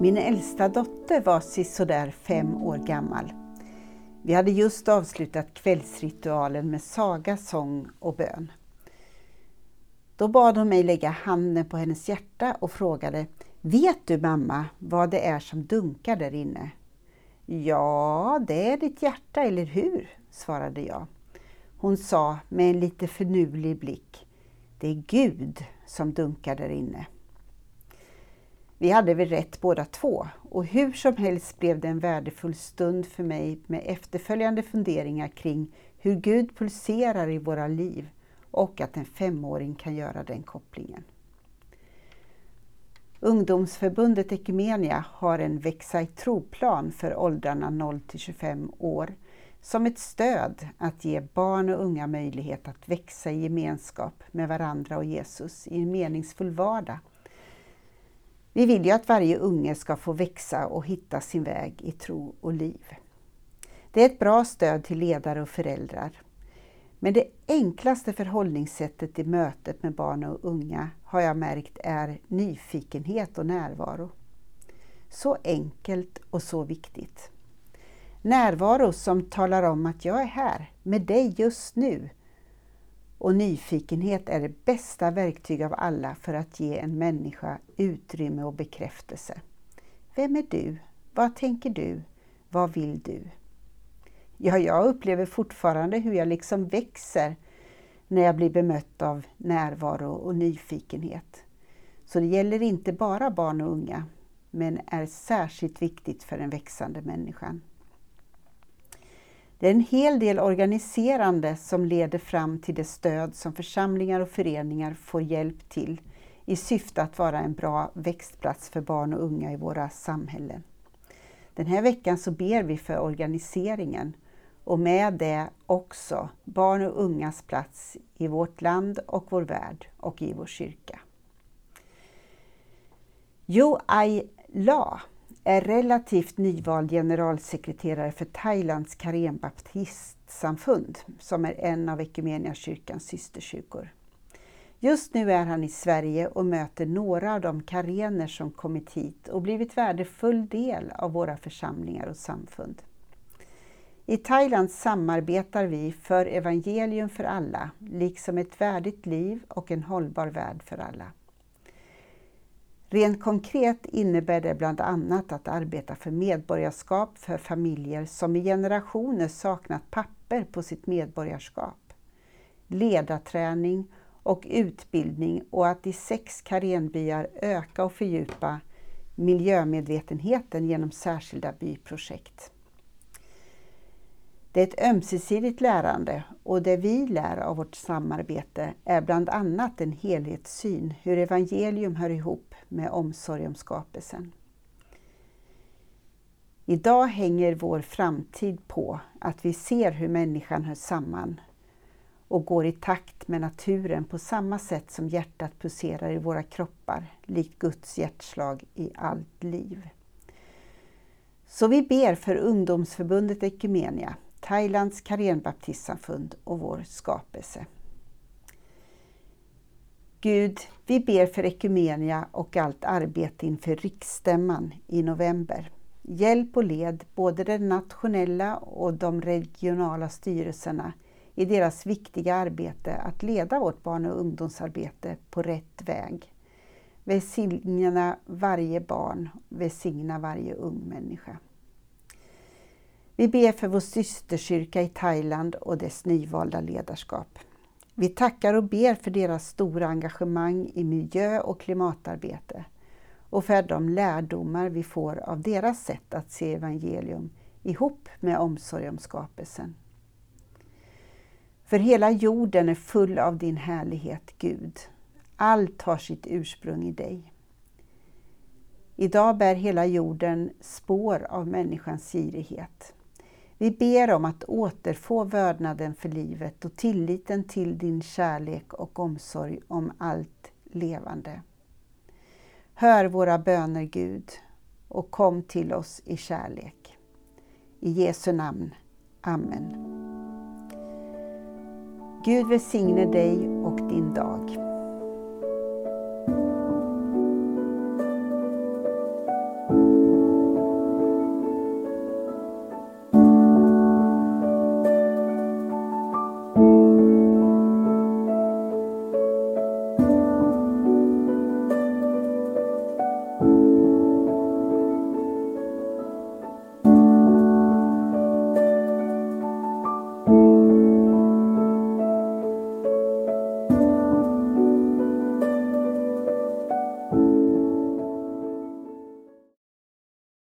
Min äldsta dotter var sisådär fem år gammal. Vi hade just avslutat kvällsritualen med saga, sång och bön. Då bad hon mig lägga handen på hennes hjärta och frågade Vet du mamma vad det är som dunkar där inne? Ja, det är ditt hjärta, eller hur? svarade jag. Hon sa med en lite förnulig blick Det är Gud som dunkar där inne. Vi hade väl rätt båda två och hur som helst blev det en värdefull stund för mig med efterföljande funderingar kring hur Gud pulserar i våra liv och att en femåring kan göra den kopplingen. Ungdomsförbundet Ekumenia har en Växa i troplan för åldrarna 0 till 25 år som ett stöd att ge barn och unga möjlighet att växa i gemenskap med varandra och Jesus i en meningsfull vardag vi vill ju att varje unge ska få växa och hitta sin väg i tro och liv. Det är ett bra stöd till ledare och föräldrar. Men det enklaste förhållningssättet i mötet med barn och unga har jag märkt är nyfikenhet och närvaro. Så enkelt och så viktigt. Närvaro som talar om att jag är här med dig just nu och nyfikenhet är det bästa verktyg av alla för att ge en människa utrymme och bekräftelse. Vem är du? Vad tänker du? Vad vill du? Ja, jag upplever fortfarande hur jag liksom växer när jag blir bemött av närvaro och nyfikenhet. Så det gäller inte bara barn och unga, men är särskilt viktigt för den växande människan. Det är en hel del organiserande som leder fram till det stöd som församlingar och föreningar får hjälp till i syfte att vara en bra växtplats för barn och unga i våra samhällen. Den här veckan så ber vi för organiseringen och med det också barn och ungas plats i vårt land och vår värld och i vår kyrka. Jo Ai La är relativt nyvald generalsekreterare för Thailands Karen baptistsamfund som är en av Equmeniakyrkans systerkyrkor. Just nu är han i Sverige och möter några av de karener som kommit hit och blivit värdefull del av våra församlingar och samfund. I Thailand samarbetar vi för evangelium för alla, liksom ett värdigt liv och en hållbar värld för alla. Rent konkret innebär det bland annat att arbeta för medborgarskap för familjer som i generationer saknat papper på sitt medborgarskap, ledarträning och utbildning och att i sex karenbyar öka och fördjupa miljömedvetenheten genom särskilda byprojekt. Det är ett ömsesidigt lärande och det vi lär av vårt samarbete är bland annat en helhetssyn hur evangelium hör ihop med omsorg om skapelsen. Idag hänger vår framtid på att vi ser hur människan hör samman och går i takt med naturen på samma sätt som hjärtat pulserar i våra kroppar, likt Guds hjärtslag i allt liv. Så vi ber för ungdomsförbundet Ekumenia, Thailands Karenbaptistsamfund och vår skapelse. Gud, vi ber för Ekumenia och allt arbete inför riksstämman i november. Hjälp och led både de nationella och de regionala styrelserna i deras viktiga arbete att leda vårt barn och ungdomsarbete på rätt väg. Välsigna varje barn, välsigna varje ung människa. Vi ber för vår systerkyrka i Thailand och dess nyvalda ledarskap. Vi tackar och ber för deras stora engagemang i miljö och klimatarbete och för de lärdomar vi får av deras sätt att se evangelium ihop med omsorg om skapelsen. För hela jorden är full av din härlighet, Gud. Allt har sitt ursprung i dig. Idag bär hela jorden spår av människans girighet. Vi ber om att återfå vördnaden för livet och tilliten till din kärlek och omsorg om allt levande. Hör våra böner Gud och kom till oss i kärlek. I Jesu namn. Amen. Gud välsigne dig och din dag.